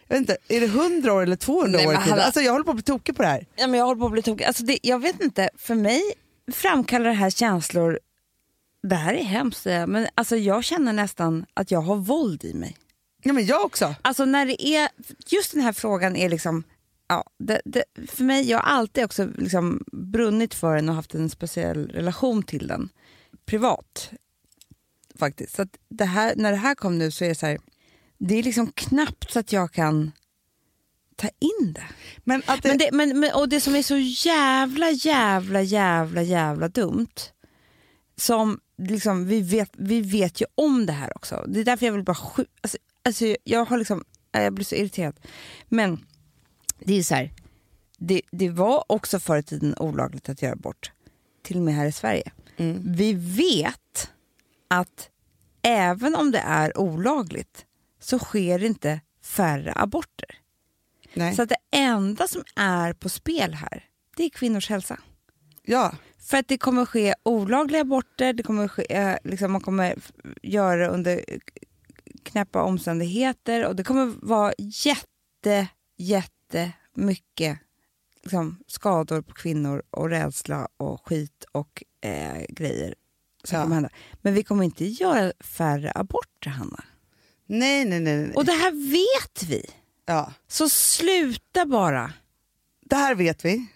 jag vet inte, är det 100 år eller 200 Nej, år i tiden? Alltså jag håller på att bli tokig på det här. Ja, men jag håller på att bli tokig. Alltså det, jag vet inte, för mig framkallar det här känslor... Det här är hemskt, men alltså jag känner nästan att jag har våld i mig. Ja, men jag också. Alltså när det är, just den här frågan är liksom, ja, det, det, för mig, jag har alltid också liksom brunnit för den och haft en speciell relation till den. Privat, faktiskt. Så att det här, när det här kom nu så är det så här, det är liksom knappt så att jag kan ta in det. Men det, Men det, men, men, och det som är så jävla, jävla, jävla, jävla dumt, som liksom, vi, vet, vi vet ju om det här också. Det är därför jag vill bara skj- alltså, alltså, jag har liksom, jag blir så irriterad. Men det är så här, det, det var också förr i tiden olagligt att göra abort. Till och med här i Sverige. Mm. Vi vet att även om det är olagligt så sker det inte färre aborter. nej. Så att det enda som är på spel här, det är kvinnors hälsa. ja. För att det kommer ske olagliga aborter, det kommer ske, eh, liksom man kommer göra det under knäppa omständigheter och det kommer vara jätte, jätte mycket liksom, skador på kvinnor och rädsla och skit och eh, grejer som Ja. kommer hända. Men vi kommer inte göra färre aborter, Hanna. Nej, nej, nej. nej. Och det här vet vi. ja. Så sluta bara. Det här vet vi.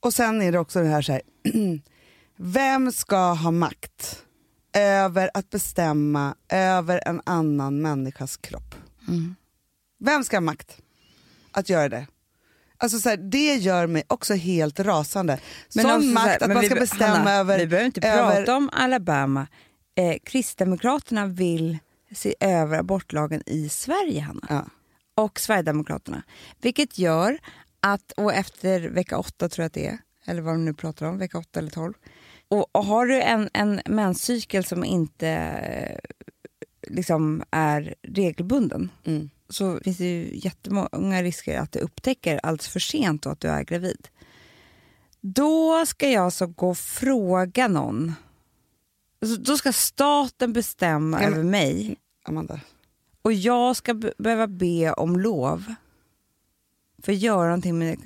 Och sen är det också det här så här. Vem ska ha makt över att bestämma över en annan människas kropp? Vem ska ha makt att göra det? Alltså så här, det gör mig också helt rasande. Men Sån också så makt här, att man vi ska be- bestämma Hanna, över... Vi behöver inte över- prata om Alabama. Eh, Kristdemokraterna vill se över abortlagen i Sverige, Hanna. Ja. Och Sverigedemokraterna. Vilket gör att, och efter vecka åtta tror jag att det är, eller vad de nu pratar om, vecka åtta eller tolv. Och, och har du en, en menscykel som inte eh, liksom är regelbunden Mm. Så finns det ju jättemånga risker att du upptäcker alldeles för sent då att du är gravid. Då ska jag alltså gå och fråga någon. Alltså, Då ska staten bestämma Ja, men- över mig Amanda. och jag ska be- behöva be om lov för att göra någonting med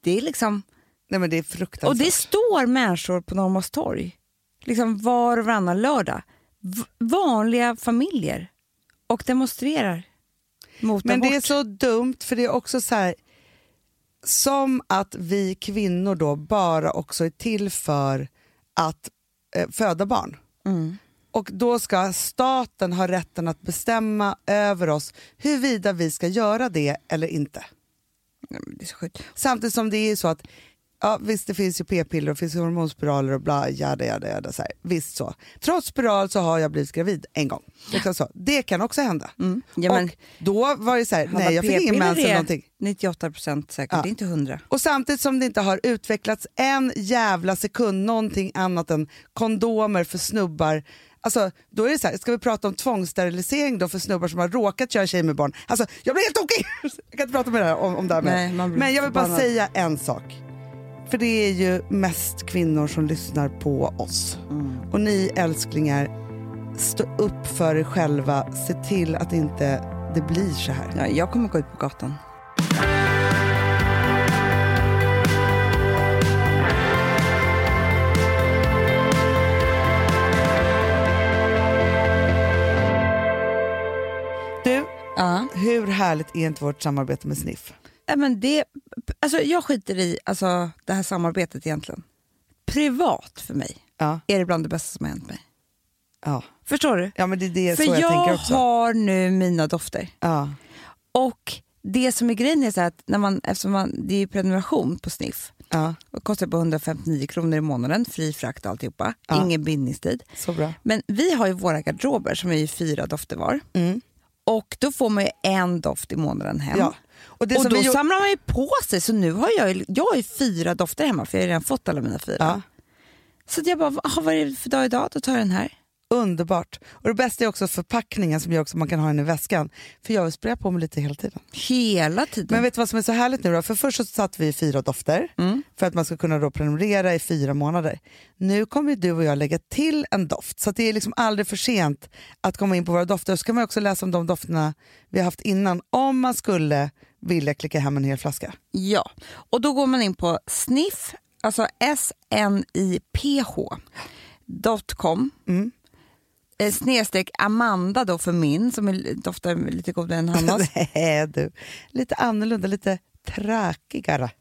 det. är liksom, Nej men det är fruktansvärt. och det står människor på Norrmalmstorg liksom var och varannan lördag. V- vanliga familjer och demonstrerar mot Men abort. det är så dumt för det är också så här som att vi kvinnor då bara också är till för att eh, föda barn. Mm. Och då ska staten ha rätten att bestämma över oss huruvida vi ska göra det eller inte. Nej, Det. Samtidigt som det är så att Ja visst det finns ju p-piller och finns hormonspiraler och bla jada jada jada. Så här. Visst så. Trots spiral så har jag blivit gravid en gång. Liksom så. Det kan också hända. Mm. Ja, men, och då var det så här, nej jag fick ingen mens eller någonting. 98 procent säkert, Ja. det är inte 100. Och samtidigt som det inte har utvecklats en jävla sekund någonting annat än kondomer för snubbar. Alltså, då är det så här, ska vi prata om tvångssterilisering då för snubbar som har råkat köra tjej med barn? Alltså, jag blir helt tokig! Jag kan inte prata med det här, om, om det här mer. Nej, Men jag vill bara säga en sak. För det är ju mest kvinnor som lyssnar på oss. Mm. Och ni älsklingar, stå upp för er själva. Se till att inte det blir så här. Ja, jag kommer gå ut på gatan. Du, Ja. hur härligt är inte vårt samarbete med Sniff? Ja, men det, alltså, jag skiter i alltså, det här samarbetet egentligen. Privat för mig Ja, är det bland det bästa som har hänt mig. ja. Förstår du? ja men det är det för så jag, jag, tänker också. har nu mina dofter. Ja. Och det som är grejen är så att när man, eftersom man, det är prenumeration på Sniff Ja, och kostar på 159 kronor i månaden, fri frakt och alltihopa, Ja. ingen bindningstid. så bra. Men vi har ju våra garderober som är ju fyra dofter var. Mm. Och då får man ju en doft i månaden hem. Ja. Och och då vi gjorde- samlar man ju på sig, så nu har jag, ju- jag har ju fyra dofter hemma för jag har redan fått alla mina fyra. ja, Så jag bara, "Ah, vad är det för dag idag? Då tar jag den här. underbart. Och det bästa är också förpackningen som gör också man kan ha den i väskan. För jag vill spraya på mig lite hela tiden. Hela tiden. Men vet du vad som är så härligt nu då? För först så satte vi fyra dofter Mm. för att man ska kunna då prenumerera i fyra månader. Nu kommer du och jag lägga till en doft så det är liksom aldrig för sent att komma in på våra dofter. Så kan man också läsa om de dofterna vi har haft innan om man skulle vilja klicka hem en hel flaska. Ja, och då går man in på sniff, alltså s-n-i-p-h, dot com. Mm. eh, snedstreck Amanda då för min som är, doftar lite godare än Hannas. Nej du, lite annorlunda, lite tråkigare.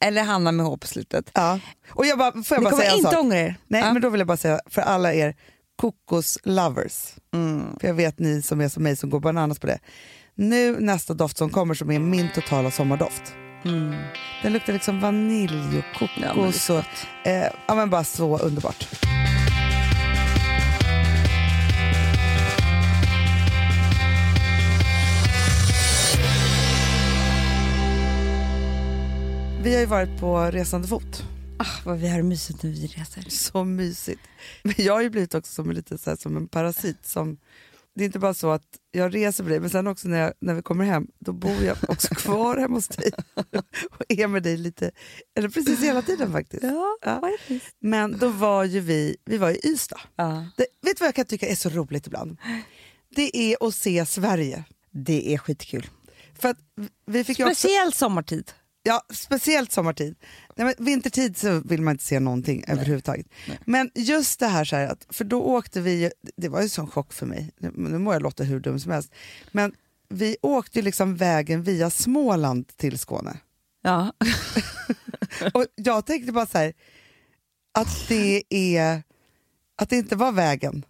Eller Hanna med H på slutet. Ja. Och jag bara, får jag Ni bara kommer säga en inte ångra er. Nej, Ja. men då vill jag bara säga för alla er kokos-lovers, Mm. för jag vet ni som är som mig som går bananas på det. Nu nästa doft som kommer som är min totala sommardoft. Mm. Den luktar liksom vanilj och Ja, det kokos och eh, ja, men bara så underbart. Vi har ju varit på resande fot. Ah, vad vi har mysigt när vi reser. Så mysigt. Men jag har ju blivit också som, en lite så här, som en parasit. Som, det är inte bara så att jag reser med dig, men sen också när, jag, när vi kommer hem, då bor jag också kvar hemma hos dig. Och är med dig lite, eller precis hela tiden faktiskt. Ja, Ja. Men då var ju vi, vi var i Ystad. Ja. Det, vet du vad jag kan tycka är så roligt ibland? Det är att se Sverige. Det är skitkul. För vi fick ju också, sommartid. Ja, speciellt sommartid. Nej, men vintertid så vill man inte se någonting överhuvudtaget. Men just det här, så här att, för då åkte vi, det var ju en sån chock för mig, nu, må jag låta hur dum som helst, men vi åkte ju liksom vägen via Småland till Skåne. Ja. Och jag tänkte bara så här, att det är, att det inte var vägen.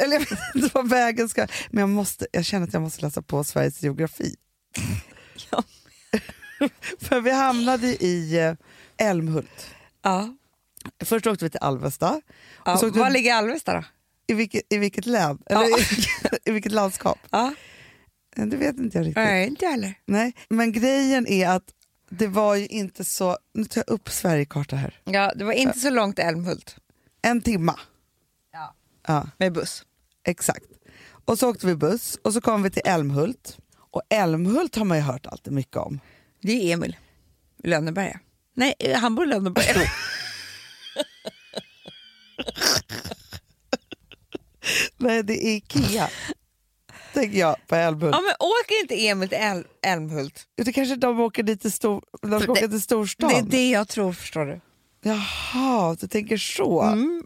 Eller jag vet inte vad vägen ska, men jag, måste, jag känner att jag måste läsa på Sveriges geografi. Ja. För vi hamnade i eh, Älmhult. ja. Först åkte vi till Alvesta. ja. Var vi- ligger Alvesta då? I vilket, i vilket län? Ja. Eller i, i vilket landskap? Ja. Eh, Det vet inte jag riktigt. Nej, inte heller. Nej. Men grejen är att det var ju inte så... Nu tar jag upp Sverigekarta här. Ja, det var inte så långt till Älmhult En timma. Ja. Ja. med buss. Exakt. Och så åkte vi buss och så kom vi till Älmhult. Och Älmhult har man ju hört alltid mycket om. Det är Emil Lönneberga. Nej, han bor i Lönneberga. Nej, det är Ikea. Tänker jag på Älmhult. ja, men åker inte Emil till Äl- Älmhult? Det kanske de åker dit till, stor, de ska åka det- till storstan. Det är det jag tror, förstår du. Jaha, du tänker så. Mm.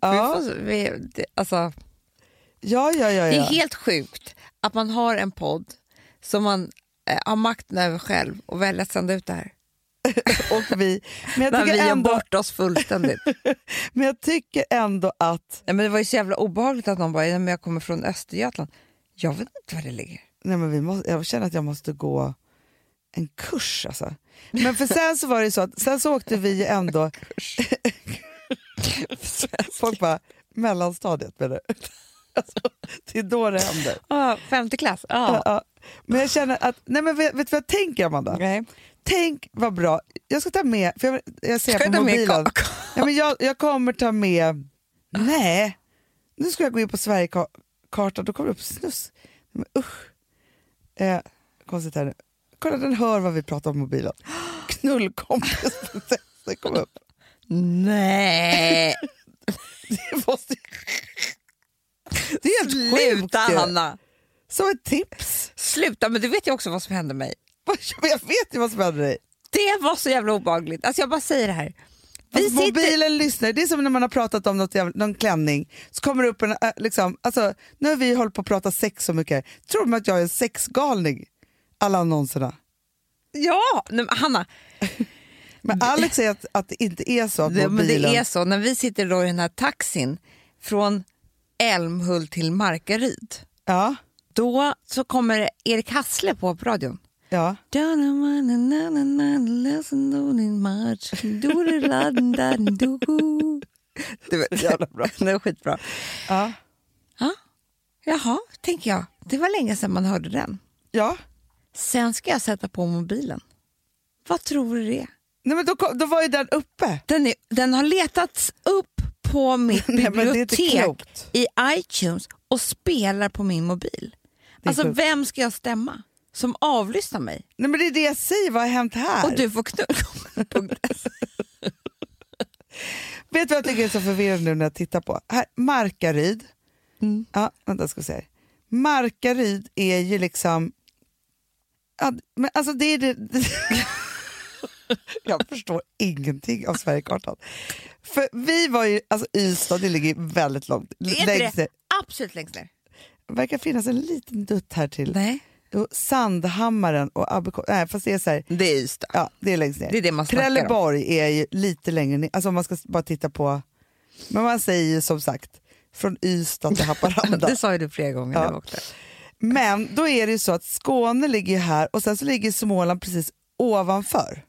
Ja. Vi får, vi, det, alltså, ja, ja, ja. Det är ja. helt sjukt att man har en podd som man eh, har makten över själv och väljer att sända ut det här. Och vi, men, jag vi ändå, bort oss fullständigt. men jag tycker ändå att... Nej, men det var ju så jävla obehagligt att någon bara, "Nej, men jag kommer från Östergötland. Jag vet inte var det ligger. Nej, men vi måste, jag känner att jag måste gå en kurs. Alltså. Men för sen så var det så att sen så åkte vi ändå... Folk bara, mellanstadiet menar du? Alltså, det är då det händer. Ah, femte klass? Ja. Ja. Ja. Men jag känner att, nej men vet, vet du vad jag tänker Amanda? Nej. Tänk vad bra, jag ska ta med, för jag, jag ser Ska på mobilen. Ja, men jag, jag kommer ta med, nej, nu ska jag gå in på Sverigekartan, då kommer det upp snus. Men usch. Eh, konstigt här nu. Kolla den hör vad vi pratar om mobilen. Knullkompis.se kom upp. Nej! Det, måste, det är helt sjukt Sluta ju. Hanna! Som ett tips. Sluta, men du vet ju också vad som hände mig. Jag vet ju vad som händer dig. Det var så jävla obehagligt. Alltså jag bara säger det här. Vi Alltså, sitter... Mobilen lyssnar, det är som när man har pratat om något, jävla- någon klänning, så kommer det upp en, äh, liksom, alltså, nu har vi hållit på att prata sex så mycket, tror de att jag är en sexgalning? Alla annonserna. Ja, nej, Hanna. Men Alex säger att, att det inte är så att Det, men det är så, när vi sitter då i den här taxin från Älmhult till Markaryd, Ja, då så kommer Erik Hassle på på radion. ja. Du vet, jävla bra. Det var skitbra. ja. Ja. Jaha, tänker jag. Det var länge sedan man hörde den. ja. Sen ska jag sätta på mobilen. Vad tror du det är? Nej, men då, kom, då var ju den uppe. Den, är, den har letats upp på mitt bibliotek klokt. i iTunes och spelar på min mobil. Alltså sjukt. vem ska jag stämma som avlyssnar mig? Nej, men det är det jag säger, vad har hänt här? Och du får knullkommen.se. Vet du vad jag tycker är så förvirrande nu när jag tittar på? Här, Markaryd. Mm. Ja, vänta ska se. här. Markaryd är ju liksom... Ja, men alltså det är det... jag förstår ingenting av Sverigekartan. För vi var ju, alltså Ystad det ligger väldigt långt. Är längst det absolut längst ner? Verkar finnas en liten dutt här till. Nej. Och Sandhammaren och Abbekås, nej fast det är så här, Det är Ystad. ja det är längst ner. Det är det man snackar om. Trelleborg är ju lite längre ner, alltså om man ska bara titta på, men man säger ju som sagt från Ystad till Haparanda. Det sa ju du flera gånger när vi åkte. men då är det ju så att Skåne ligger ju här och sen så ligger Småland precis ovanför.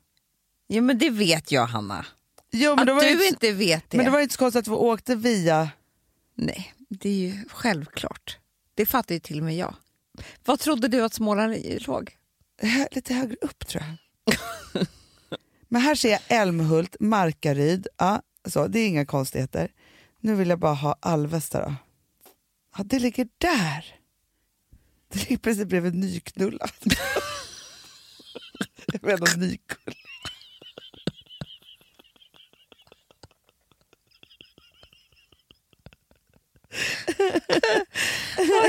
Ja men det vet jag Hanna. Jo, men Att du inte, inte vet det. men det var inte så konstigt att vi åkte via, Nej, det är ju självklart. Det fattar ju till och med jag. Vad trodde du att Småland låg? lite högre upp tror jag. men här ser jag Älmhult, Markaryd, ja, så, det är inga konstigheter. Nu vill jag bara ha Alvesta då. Ja, det ligger där. Det ligger precis bredvid Nyknulla. jag menar Nykulla.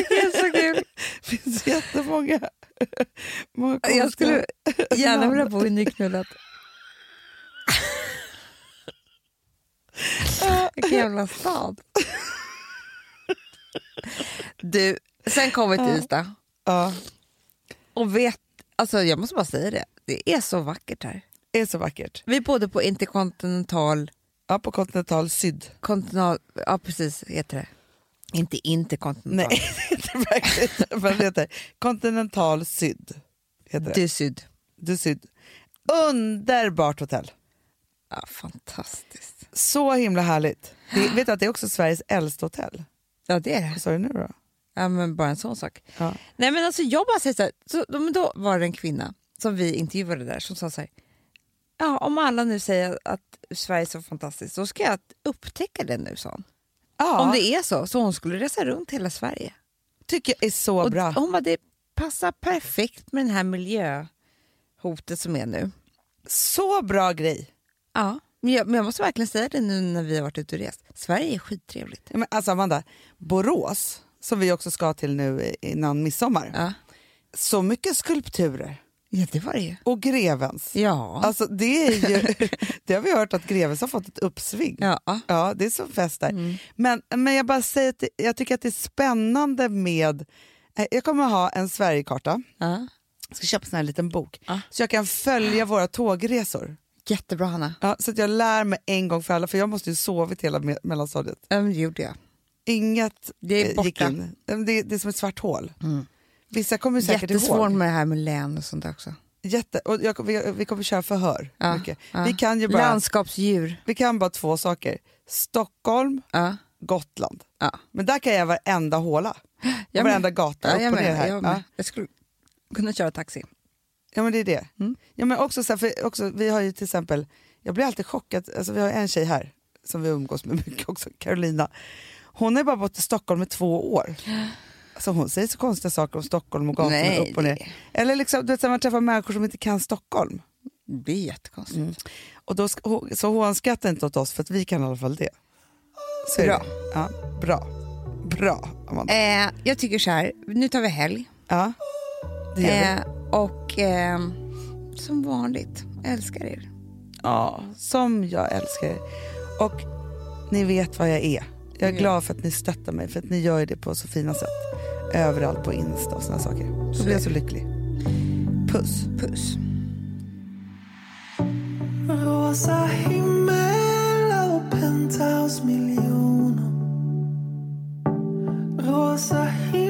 Det är så kul. Det finns jättemånga. många Jag skulle gärna vilja bo i Nyknullat. Vilken jävla stad. Du, sen kom vi till Ystad Ja, och vet, alltså jag måste bara säga det, det är så vackert här. det är så vackert. Vi bodde på Interkontinental, Ja, på Continental Syd. kontinental, ja precis heter det. Inte Interkontinental, Nej, det heter inte. Det Continental Syd. Heter det. är syd. Du Syd. Underbart hotell. Ja, fantastiskt. Så himla härligt. Det, vet du att det är också Sveriges äldsta hotell? Ja det är det. Vad sa du nu då? Ja, men bara en sån sak. Ja. Nej men alltså jag bara säger så här, så, då, då var det en kvinna som vi intervjuade där som sa så här, ja om alla nu säger att Sverige är så fantastiskt så ska jag upptäcka det nu sa hon. Ja, Om det är så, så hon skulle resa runt hela Sverige. tycker jag är så Och bra. hon bara, det passar perfekt med den här miljöhotet som är nu. Så bra grej. Ja, men jag, men jag måste verkligen säga det nu när vi har varit ute och rest. Sverige är skittrevligt. Ja, men alltså Amanda, Borås, som vi också ska till nu innan midsommar. Ja, Så mycket skulpturer. Ja det var det ju. Och Grevens. Ja. Alltså det är ju, det har vi hört att Grevens har fått ett uppsving. ja. Ja, det är så fest där. Mm. Men, men jag bara säger att jag tycker att det är spännande med... eh, Jag kommer ha en Sverigekarta. ja. Jag ska köpa en sån här liten bok. Ja. Så jag kan följa våra tågresor. Jättebra Hanna. Ja, så att jag lär mig en gång för alla, för jag måste ju sovit hela me- mellanstadiet. Men det gjorde jag. Inget Det är eh, gick borta. in. Det, det är som ett svart hål. Mm. Vissa kommer säkert Jättesvårt ihåg. med det här med län och sånt där också. Jätte, och jag, vi, vi kommer köra förhör. Ja, mycket. ja. Vi, kan ju bara, Landskapsdjur. vi kan bara två saker. Stockholm, Ja. Gotland. Ja. Men där kan jag varenda håla. Jag varenda gata, Ja, upp jag, med, här. jag, Ja. med. jag skulle kunna köra taxi. Ja men det är det. Mm. Ja, men också, så här, för också, vi har ju till exempel, jag blir alltid chockad, alltså, vi har en tjej här som vi umgås med mycket också, Carolina. Hon har bara bott i Stockholm i två år. Alltså, hon säger så konstiga saker om Stockholm och gatorna Nej, upp och ner. det- Eller liksom, du vet, man träffar människor som inte kan Stockholm. Det blir jättekonstigt. Mm. Och då, så hon skrattar inte åt oss för att vi kan i alla fall det. Så är Bra. det. Ja, bra. Bra, Amanda. Eh, jag tycker så här, nu tar vi helg. Ja, det gör vi. Eh, och eh, som vanligt, älskar er. Ja, som jag älskar er. Och ni vet vad jag är. Jag är Ja. glad för att ni stöttar mig, för att ni gör det på så fina sätt. Överallt på Insta och såna saker. Så blir jag så lycklig. Puss. Puss. Rosa himmel och penthouse-miljoner Rosa himmel,